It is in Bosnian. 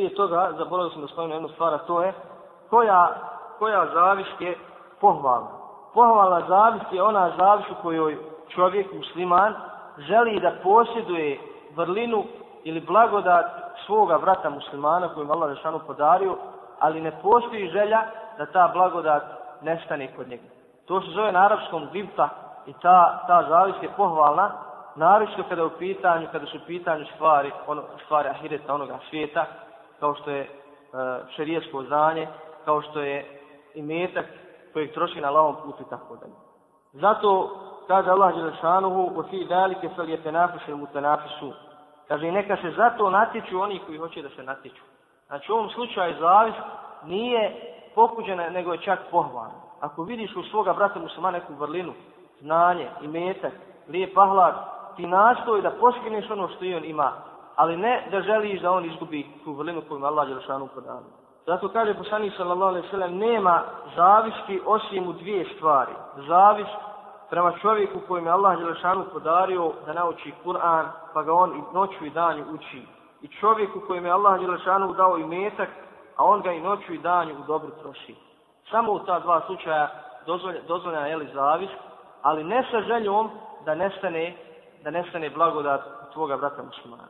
Prije toga, zaboravio sam da spomenu jednu stvar, a to je koja, koja zavist je pohvalna. Pohvalna zavist je ona zavist u kojoj čovjek, musliman, želi da posjeduje vrlinu ili blagodat svoga brata muslimana koju Allah Žešanu podario, ali ne postoji želja da ta blagodat nestane kod njega. To se zove na arapskom gibta i ta, ta zavist je pohvalna, naročito kada u pitanju, kada su u pitanju stvari, ono, stvari ahireta onoga svijeta, kao što je e, šerijesko znanje, kao što je imetak kojeg troši na lavom putu i tako dalje. Zato kaže Allah Đelešanuhu u fi dalike fel je tenafis il mutenafisu. Kaže neka se zato natječu oni koji hoće da se natječu. Znači u ovom slučaju zavis nije pokuđena nego je čak pohvalna. Ako vidiš u svoga brata muslima neku vrlinu, znanje, imetak, lijep ahlak, ti nastoj da poskineš ono što i on ima, ali ne da želiš da on izgubi tu vrlinu koju Allah Đelešanu podano. Zato kaže poslanik sallallahu alejhi ve sellem nema zavisti osim u dvije stvari. Zavist prema čovjeku kojem je Allah Đelešanu podario da nauči Kur'an, pa ga on i noću i danju uči. I čovjeku kojem je Allah Đelešanu dao i metak, a on ga i noću i danju u dobru troši. Samo u ta dva slučaja dozvoljena je li zavist, ali ne sa željom da nestane, da nestane blagodat tvoga brata muslimana.